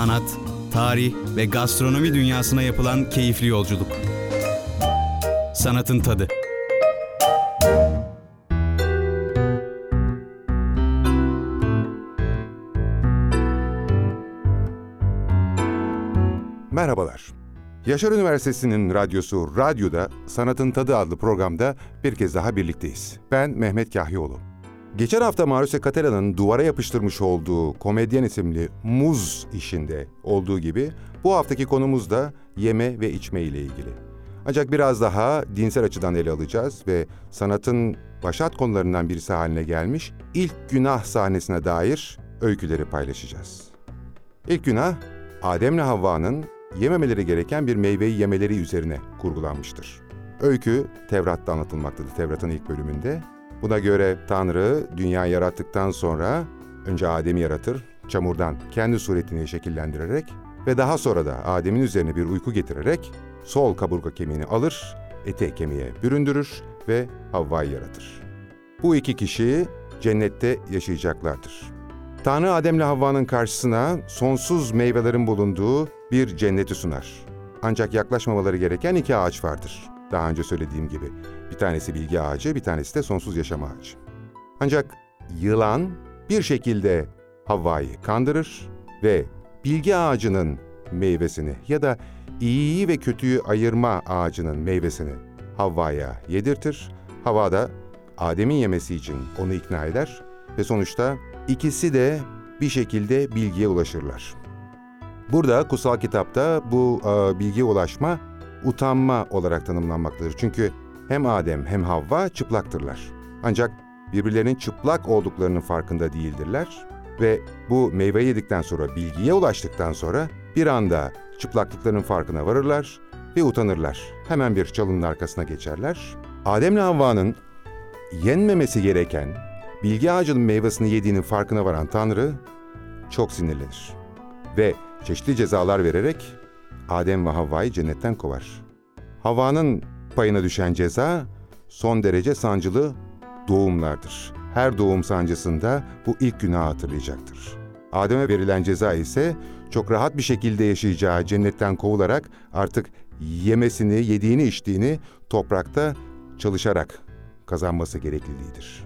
sanat, tarih ve gastronomi dünyasına yapılan keyifli yolculuk. Sanatın tadı. Merhabalar. Yaşar Üniversitesi'nin radyosu Radyo'da Sanatın Tadı adlı programda bir kez daha birlikteyiz. Ben Mehmet Kahyioğlu. Geçen hafta Maruse Catalan'ın duvara yapıştırmış olduğu Komedyen isimli Muz işinde olduğu gibi bu haftaki konumuz da yeme ve içme ile ilgili. Ancak biraz daha dinsel açıdan ele alacağız ve sanatın başat konularından birisi haline gelmiş ilk günah sahnesine dair öyküleri paylaşacağız. İlk günah Adem'le Havva'nın yememeleri gereken bir meyveyi yemeleri üzerine kurgulanmıştır. Öykü Tevrat'ta anlatılmaktadır, Tevrat'ın ilk bölümünde. Buna göre Tanrı dünya yarattıktan sonra önce Adem'i yaratır, çamurdan kendi suretini şekillendirerek ve daha sonra da Adem'in üzerine bir uyku getirerek sol kaburga kemiğini alır, ete kemiğe büründürür ve Havva'yı yaratır. Bu iki kişi cennette yaşayacaklardır. Tanrı Adem'le Havva'nın karşısına sonsuz meyvelerin bulunduğu bir cenneti sunar. Ancak yaklaşmamaları gereken iki ağaç vardır. Daha önce söylediğim gibi. Bir tanesi bilgi ağacı, bir tanesi de sonsuz yaşam ağacı. Ancak yılan bir şekilde Havva'yı kandırır ve bilgi ağacının meyvesini ya da iyiyi ve kötüyü ayırma ağacının meyvesini Havva'ya yedirtir. Havva da Adem'in yemesi için onu ikna eder ve sonuçta ikisi de bir şekilde bilgiye ulaşırlar. Burada kutsal kitapta bu e, bilgiye ulaşma utanma olarak tanımlanmaktadır. Çünkü hem Adem hem Havva çıplaktırlar. Ancak birbirlerinin çıplak olduklarının farkında değildirler ve bu meyve yedikten sonra, bilgiye ulaştıktan sonra bir anda çıplaklıklarının farkına varırlar ve utanırlar. Hemen bir çalının arkasına geçerler. Adem'le Havva'nın yenmemesi gereken bilgi ağacının meyvesini yediğinin farkına varan Tanrı çok sinirlenir. Ve çeşitli cezalar vererek Adem ve Havva'yı cennetten kovar. Havva'nın payına düşen ceza son derece sancılı doğumlardır. Her doğum sancısında bu ilk günahı hatırlayacaktır. Adem'e verilen ceza ise çok rahat bir şekilde yaşayacağı cennetten kovularak artık yemesini, yediğini, içtiğini toprakta çalışarak kazanması gerekliliğidir.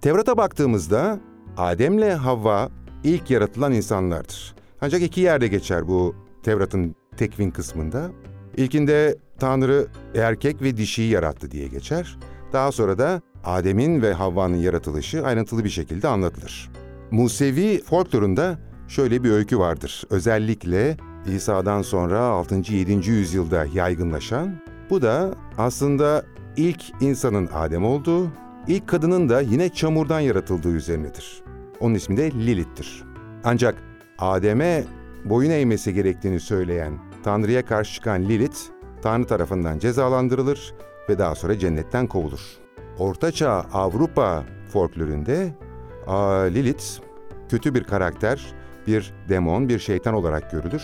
Tevrat'a baktığımızda Adem'le Havva ilk yaratılan insanlardır. Ancak iki yerde geçer bu Tevrat'ın tekvin kısmında. İlkinde Tanrı erkek ve dişiyi yarattı diye geçer. Daha sonra da Adem'in ve Havva'nın yaratılışı ayrıntılı bir şekilde anlatılır. Musevi folklorunda şöyle bir öykü vardır. Özellikle İsa'dan sonra 6. 7. yüzyılda yaygınlaşan. Bu da aslında ilk insanın Adem olduğu, ilk kadının da yine çamurdan yaratıldığı üzerinedir. Onun ismi de Lilith'tir. Ancak Adem'e boyun eğmesi gerektiğini söyleyen Tanrı'ya karşı çıkan Lilith, Tanrı tarafından cezalandırılır ve daha sonra cennetten kovulur. Ortaçağ Avrupa folkloründe Lilith kötü bir karakter, bir demon, bir şeytan olarak görülür.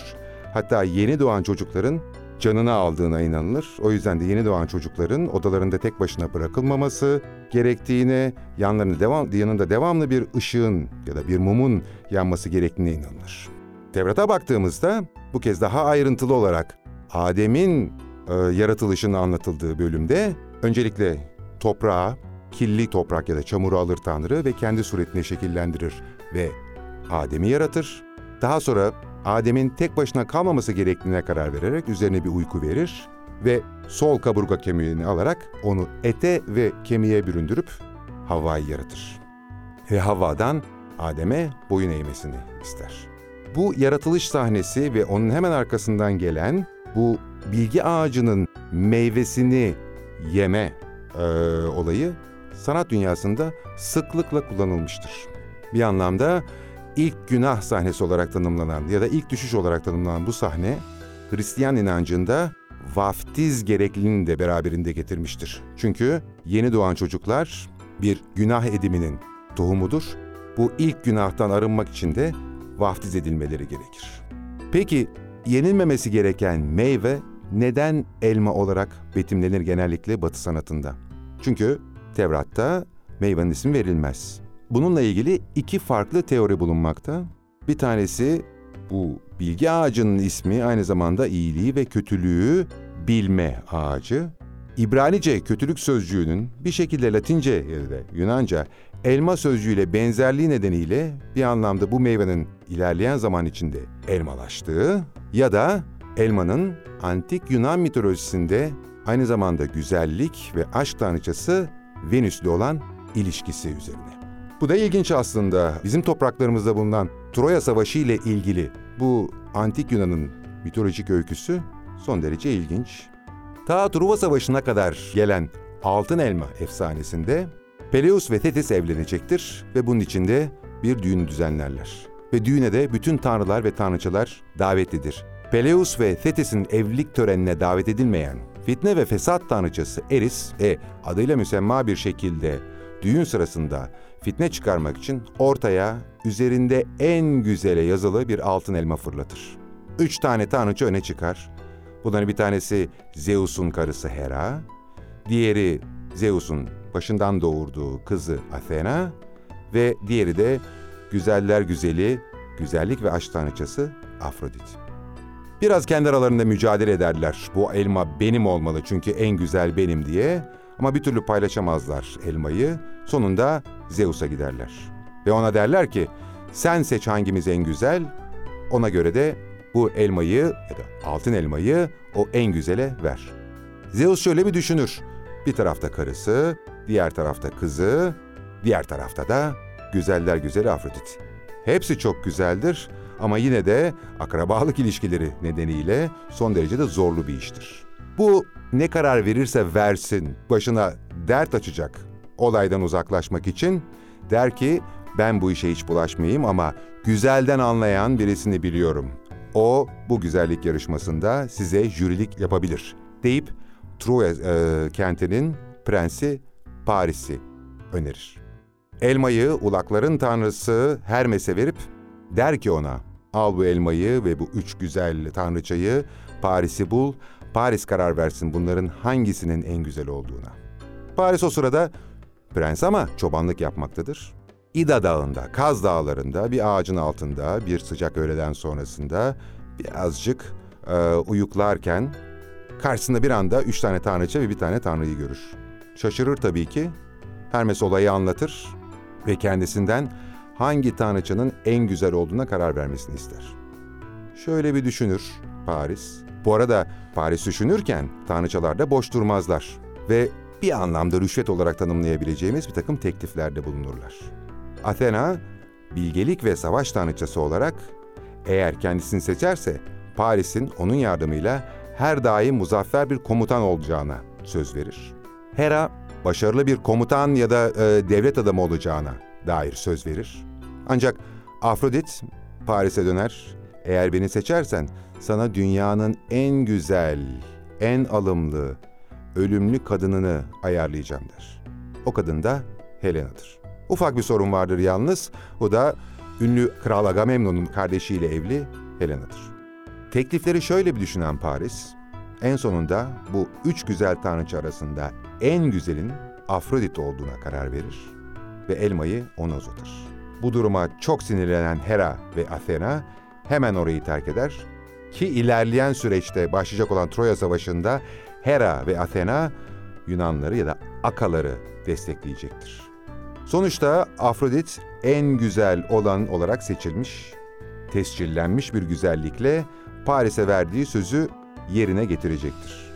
Hatta yeni doğan çocukların canını aldığına inanılır. O yüzden de yeni doğan çocukların odalarında tek başına bırakılmaması gerektiğine, yanlarında devam, yanında devamlı bir ışığın ya da bir mumun yanması gerektiğine inanılır. Tevrat'a baktığımızda bu kez daha ayrıntılı olarak Adem'in e, yaratılışının anlatıldığı bölümde öncelikle toprağa, kirli toprak ya da çamuru alır Tanrı ve kendi suretine şekillendirir ve Adem'i yaratır. Daha sonra Adem'in tek başına kalmaması gerektiğine karar vererek üzerine bir uyku verir ve sol kaburga kemiğini alarak onu ete ve kemiğe büründürüp Havva'yı yaratır. Ve Havva'dan Adem'e boyun eğmesini ister. Bu yaratılış sahnesi ve onun hemen arkasından gelen bu bilgi ağacının meyvesini yeme e, olayı sanat dünyasında sıklıkla kullanılmıştır. Bir anlamda ilk günah sahnesi olarak tanımlanan ya da ilk düşüş olarak tanımlanan bu sahne Hristiyan inancında vaftiz gerekliliğini de beraberinde getirmiştir. Çünkü yeni doğan çocuklar bir günah ediminin tohumudur. Bu ilk günahtan arınmak için de vaftiz edilmeleri gerekir. Peki yenilmemesi gereken meyve neden elma olarak betimlenir genellikle Batı sanatında? Çünkü Tevrat'ta meyvenin ismi verilmez. Bununla ilgili iki farklı teori bulunmakta. Bir tanesi Bu bilgi ağacının ismi aynı zamanda iyiliği ve kötülüğü bilme ağacı. İbranice kötülük sözcüğünün bir şekilde Latince ya da Yunanca elma sözcüğüyle benzerliği nedeniyle bir anlamda bu meyvenin ilerleyen zaman içinde elmalaştığı ya da elmanın antik Yunan mitolojisinde aynı zamanda güzellik ve aşk tanrıçası Venüs'le olan ilişkisi üzerine. Bu da ilginç aslında. Bizim topraklarımızda bulunan Troya Savaşı ile ilgili bu antik Yunan'ın mitolojik öyküsü son derece ilginç. Ta Truva Savaşı'na kadar gelen Altın Elma efsanesinde Peleus ve Thetis evlenecektir ve bunun içinde bir düğün düzenlerler. Ve düğüne de bütün tanrılar ve tanrıçalar davetlidir. Peleus ve Thetis'in evlilik törenine davet edilmeyen fitne ve fesat tanrıçası Eris, e, adıyla müsemma bir şekilde düğün sırasında fitne çıkarmak için ortaya üzerinde en güzele yazılı bir altın elma fırlatır. Üç tane tanrıça öne çıkar. Bunların bir tanesi Zeus'un karısı Hera, diğeri Zeus'un başından doğurduğu kızı Athena ve diğeri de güzeller güzeli, güzellik ve aşk tanrıçası Afrodit. Biraz kendi aralarında mücadele ederler. Bu elma benim olmalı çünkü en güzel benim diye. Ama bir türlü paylaşamazlar elmayı. Sonunda Zeus'a giderler. Ve ona derler ki sen seç hangimiz en güzel. Ona göre de bu elmayı ya da altın elmayı o en güzele ver. Zeus şöyle bir düşünür. Bir tarafta karısı, diğer tarafta kızı, diğer tarafta da güzeller güzeli Afrodit. Hepsi çok güzeldir ama yine de akrabalık ilişkileri nedeniyle son derece de zorlu bir iştir. Bu ne karar verirse versin başına dert açacak olaydan uzaklaşmak için der ki ben bu işe hiç bulaşmayayım ama güzelden anlayan birisini biliyorum. O bu güzellik yarışmasında size jürilik yapabilir deyip Troya e, kentinin prensi Paris'i önerir. Elmayı ulakların tanrısı Hermes'e verip der ki ona al bu elmayı ve bu üç güzel tanrıçayı Paris'i bul, Paris karar versin bunların hangisinin en güzel olduğuna. Paris o sırada prens ama çobanlık yapmaktadır. İda Dağı'nda, Kaz Dağları'nda bir ağacın altında bir sıcak öğleden sonrasında birazcık e, uyuklarken karşısında bir anda üç tane tanrıça ve bir tane tanrıyı görür. Şaşırır tabii ki. Hermes olayı anlatır ve kendisinden hangi tanrıçanın en güzel olduğuna karar vermesini ister. Şöyle bir düşünür Paris. Bu arada Paris düşünürken tanrıçalar da boş durmazlar ve bir anlamda rüşvet olarak tanımlayabileceğimiz bir takım tekliflerde bulunurlar. Athena, bilgelik ve savaş tanrıçası olarak eğer kendisini seçerse Paris'in onun yardımıyla her daim muzaffer bir komutan olacağına söz verir. Hera, başarılı bir komutan ya da e, devlet adamı olacağına dair söz verir. Ancak Afrodit Paris'e döner. Eğer beni seçersen sana dünyanın en güzel, en alımlı, ölümlü kadınını ayarlayacağım der. O kadın da Helena'dır. Ufak bir sorun vardır yalnız. O da ünlü Kral Agamemnon'un kardeşiyle evli Helena'dır. Teklifleri şöyle bir düşünen Paris, en sonunda bu üç güzel tanrıça arasında en güzelin Afrodit olduğuna karar verir ve elmayı ona uzatır. Bu duruma çok sinirlenen Hera ve Athena hemen orayı terk eder ki ilerleyen süreçte başlayacak olan Troya Savaşı'nda Hera ve Athena Yunanları ya da Akaları destekleyecektir. Sonuçta Afrodit en güzel olan olarak seçilmiş, tescillenmiş bir güzellikle Paris'e verdiği sözü yerine getirecektir.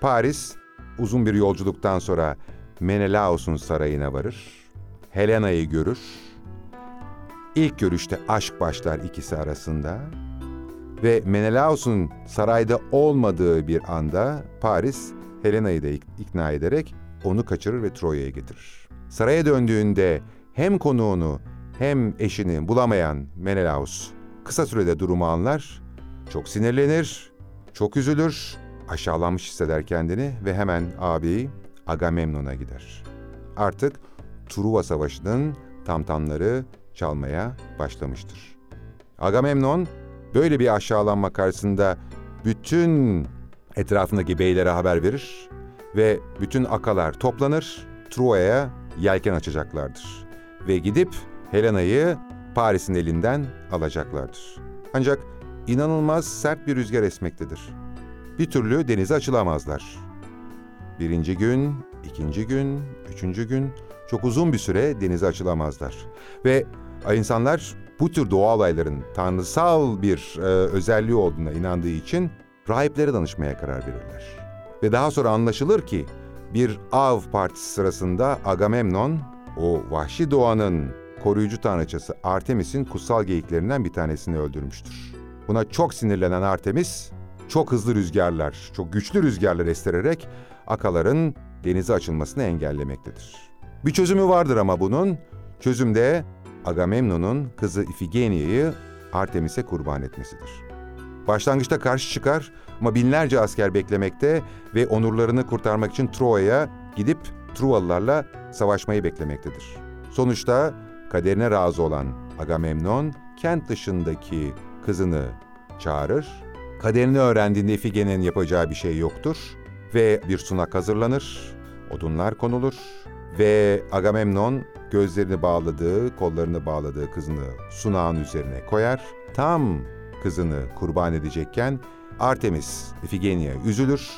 Paris, uzun bir yolculuktan sonra Menelaos'un sarayına varır, Helena'yı görür. İlk görüşte aşk başlar ikisi arasında ve Menelaos'un sarayda olmadığı bir anda Paris Helena'yı da ikna ederek onu kaçırır ve Troya'ya getirir. Saraya döndüğünde hem konuğunu hem eşini bulamayan Menelaos kısa sürede durumu anlar, çok sinirlenir, çok üzülür, aşağılanmış hisseder kendini ve hemen abi Agamemnon'a gider. Artık Truva Savaşı'nın tamtamları çalmaya başlamıştır. Agamemnon böyle bir aşağılanma karşısında bütün etrafındaki beylere haber verir ve bütün akalar toplanır, Truva'ya yelken açacaklardır. Ve gidip Helena'yı Paris'in elinden alacaklardır. Ancak inanılmaz sert bir rüzgar esmektedir. Bir türlü denize açılamazlar. Birinci gün, ikinci gün, üçüncü gün çok uzun bir süre denize açılamazlar. Ve insanlar bu tür doğa olayların tanrısal bir e, özelliği olduğuna inandığı için rahiplere danışmaya karar verirler. Ve daha sonra anlaşılır ki bir av partisi sırasında Agamemnon o vahşi doğanın koruyucu tanrıçası Artemis'in kutsal geyiklerinden bir tanesini öldürmüştür. Buna çok sinirlenen Artemis çok hızlı rüzgarlar, çok güçlü rüzgarlar estirerek akaların denize açılmasını engellemektedir. Bir çözümü vardır ama bunun. Çözümde Agamemnon'un kızı Ifigenia'yı Artemis'e kurban etmesidir. Başlangıçta karşı çıkar ama binlerce asker beklemekte ve onurlarını kurtarmak için Troya'ya gidip Truvalılarla savaşmayı beklemektedir. Sonuçta kaderine razı olan Agamemnon kent dışındaki kızını çağırır. Kaderini öğrendiğinde Ifigene'nin yapacağı bir şey yoktur ve bir sunak hazırlanır. Odunlar konulur ve Agamemnon gözlerini bağladığı, kollarını bağladığı kızını sunağın üzerine koyar. Tam kızını kurban edecekken Artemis Ifigenia üzülür.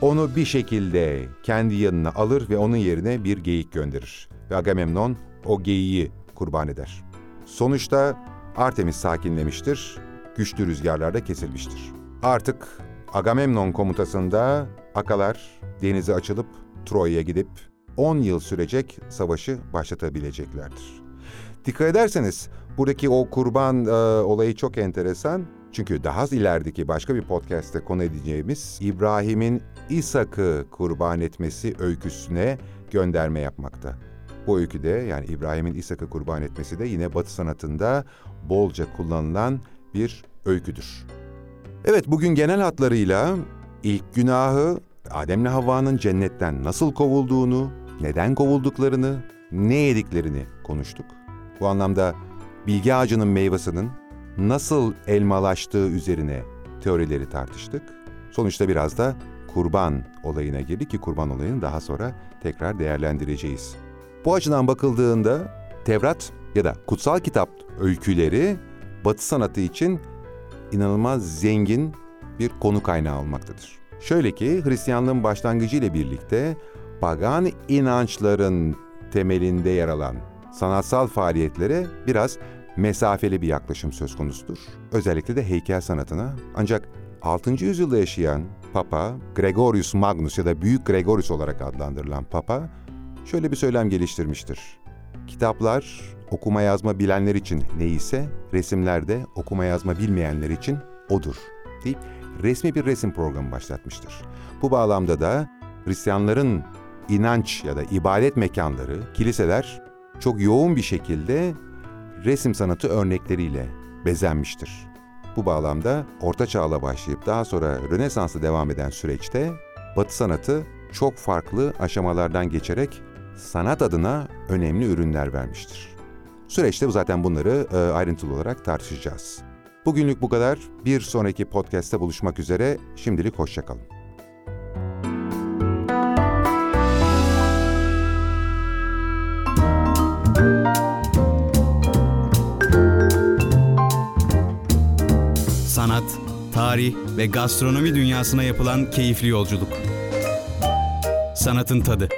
Onu bir şekilde kendi yanına alır ve onun yerine bir geyik gönderir. Ve Agamemnon o geyiği kurban eder. Sonuçta Artemis sakinlemiştir, güçlü rüzgarlarda kesilmiştir. Artık Agamemnon komutasında Akalar denize açılıp Troya'ya gidip 10 yıl sürecek savaşı başlatabileceklerdir. Dikkat ederseniz buradaki o kurban e, olayı çok enteresan. Çünkü daha ilerideki başka bir podcast'te konu edeceğimiz İbrahim'in İshak'ı kurban etmesi öyküsüne gönderme yapmakta. Bu öyküde yani İbrahim'in İshak'ı kurban etmesi de yine Batı sanatında bolca kullanılan bir öyküdür. Evet bugün genel hatlarıyla ilk günahı Adem'le Havva'nın cennetten nasıl kovulduğunu, neden kovulduklarını, ne yediklerini konuştuk. Bu anlamda bilgi ağacının meyvasının nasıl elmalaştığı üzerine teorileri tartıştık. Sonuçta biraz da kurban olayına girdik ki kurban olayını daha sonra tekrar değerlendireceğiz. Bu açıdan bakıldığında Tevrat ya da kutsal kitap öyküleri Batı sanatı için inanılmaz zengin bir konu kaynağı olmaktadır. Şöyle ki Hristiyanlığın başlangıcı ile birlikte pagan inançların temelinde yer alan sanatsal faaliyetlere biraz mesafeli bir yaklaşım söz konusudur. Özellikle de heykel sanatına. Ancak 6. yüzyılda yaşayan Papa Gregorius Magnus ya da Büyük Gregorius olarak adlandırılan Papa şöyle bir söylem geliştirmiştir. Kitaplar okuma yazma bilenler için neyse resimlerde okuma yazma bilmeyenler için odur deyip resmi bir resim programı başlatmıştır. Bu bağlamda da Hristiyanların inanç ya da ibadet mekanları, kiliseler çok yoğun bir şekilde resim sanatı örnekleriyle bezenmiştir. Bu bağlamda Orta Çağ'la başlayıp daha sonra Rönesans'a devam eden süreçte Batı sanatı çok farklı aşamalardan geçerek sanat adına önemli ürünler vermiştir. Süreçte zaten bunları e, ayrıntılı olarak tartışacağız. Bugünlük bu kadar. Bir sonraki podcast'te buluşmak üzere. Şimdilik hoşçakalın. Tarih ve gastronomi dünyasına yapılan keyifli yolculuk. Sanatın tadı.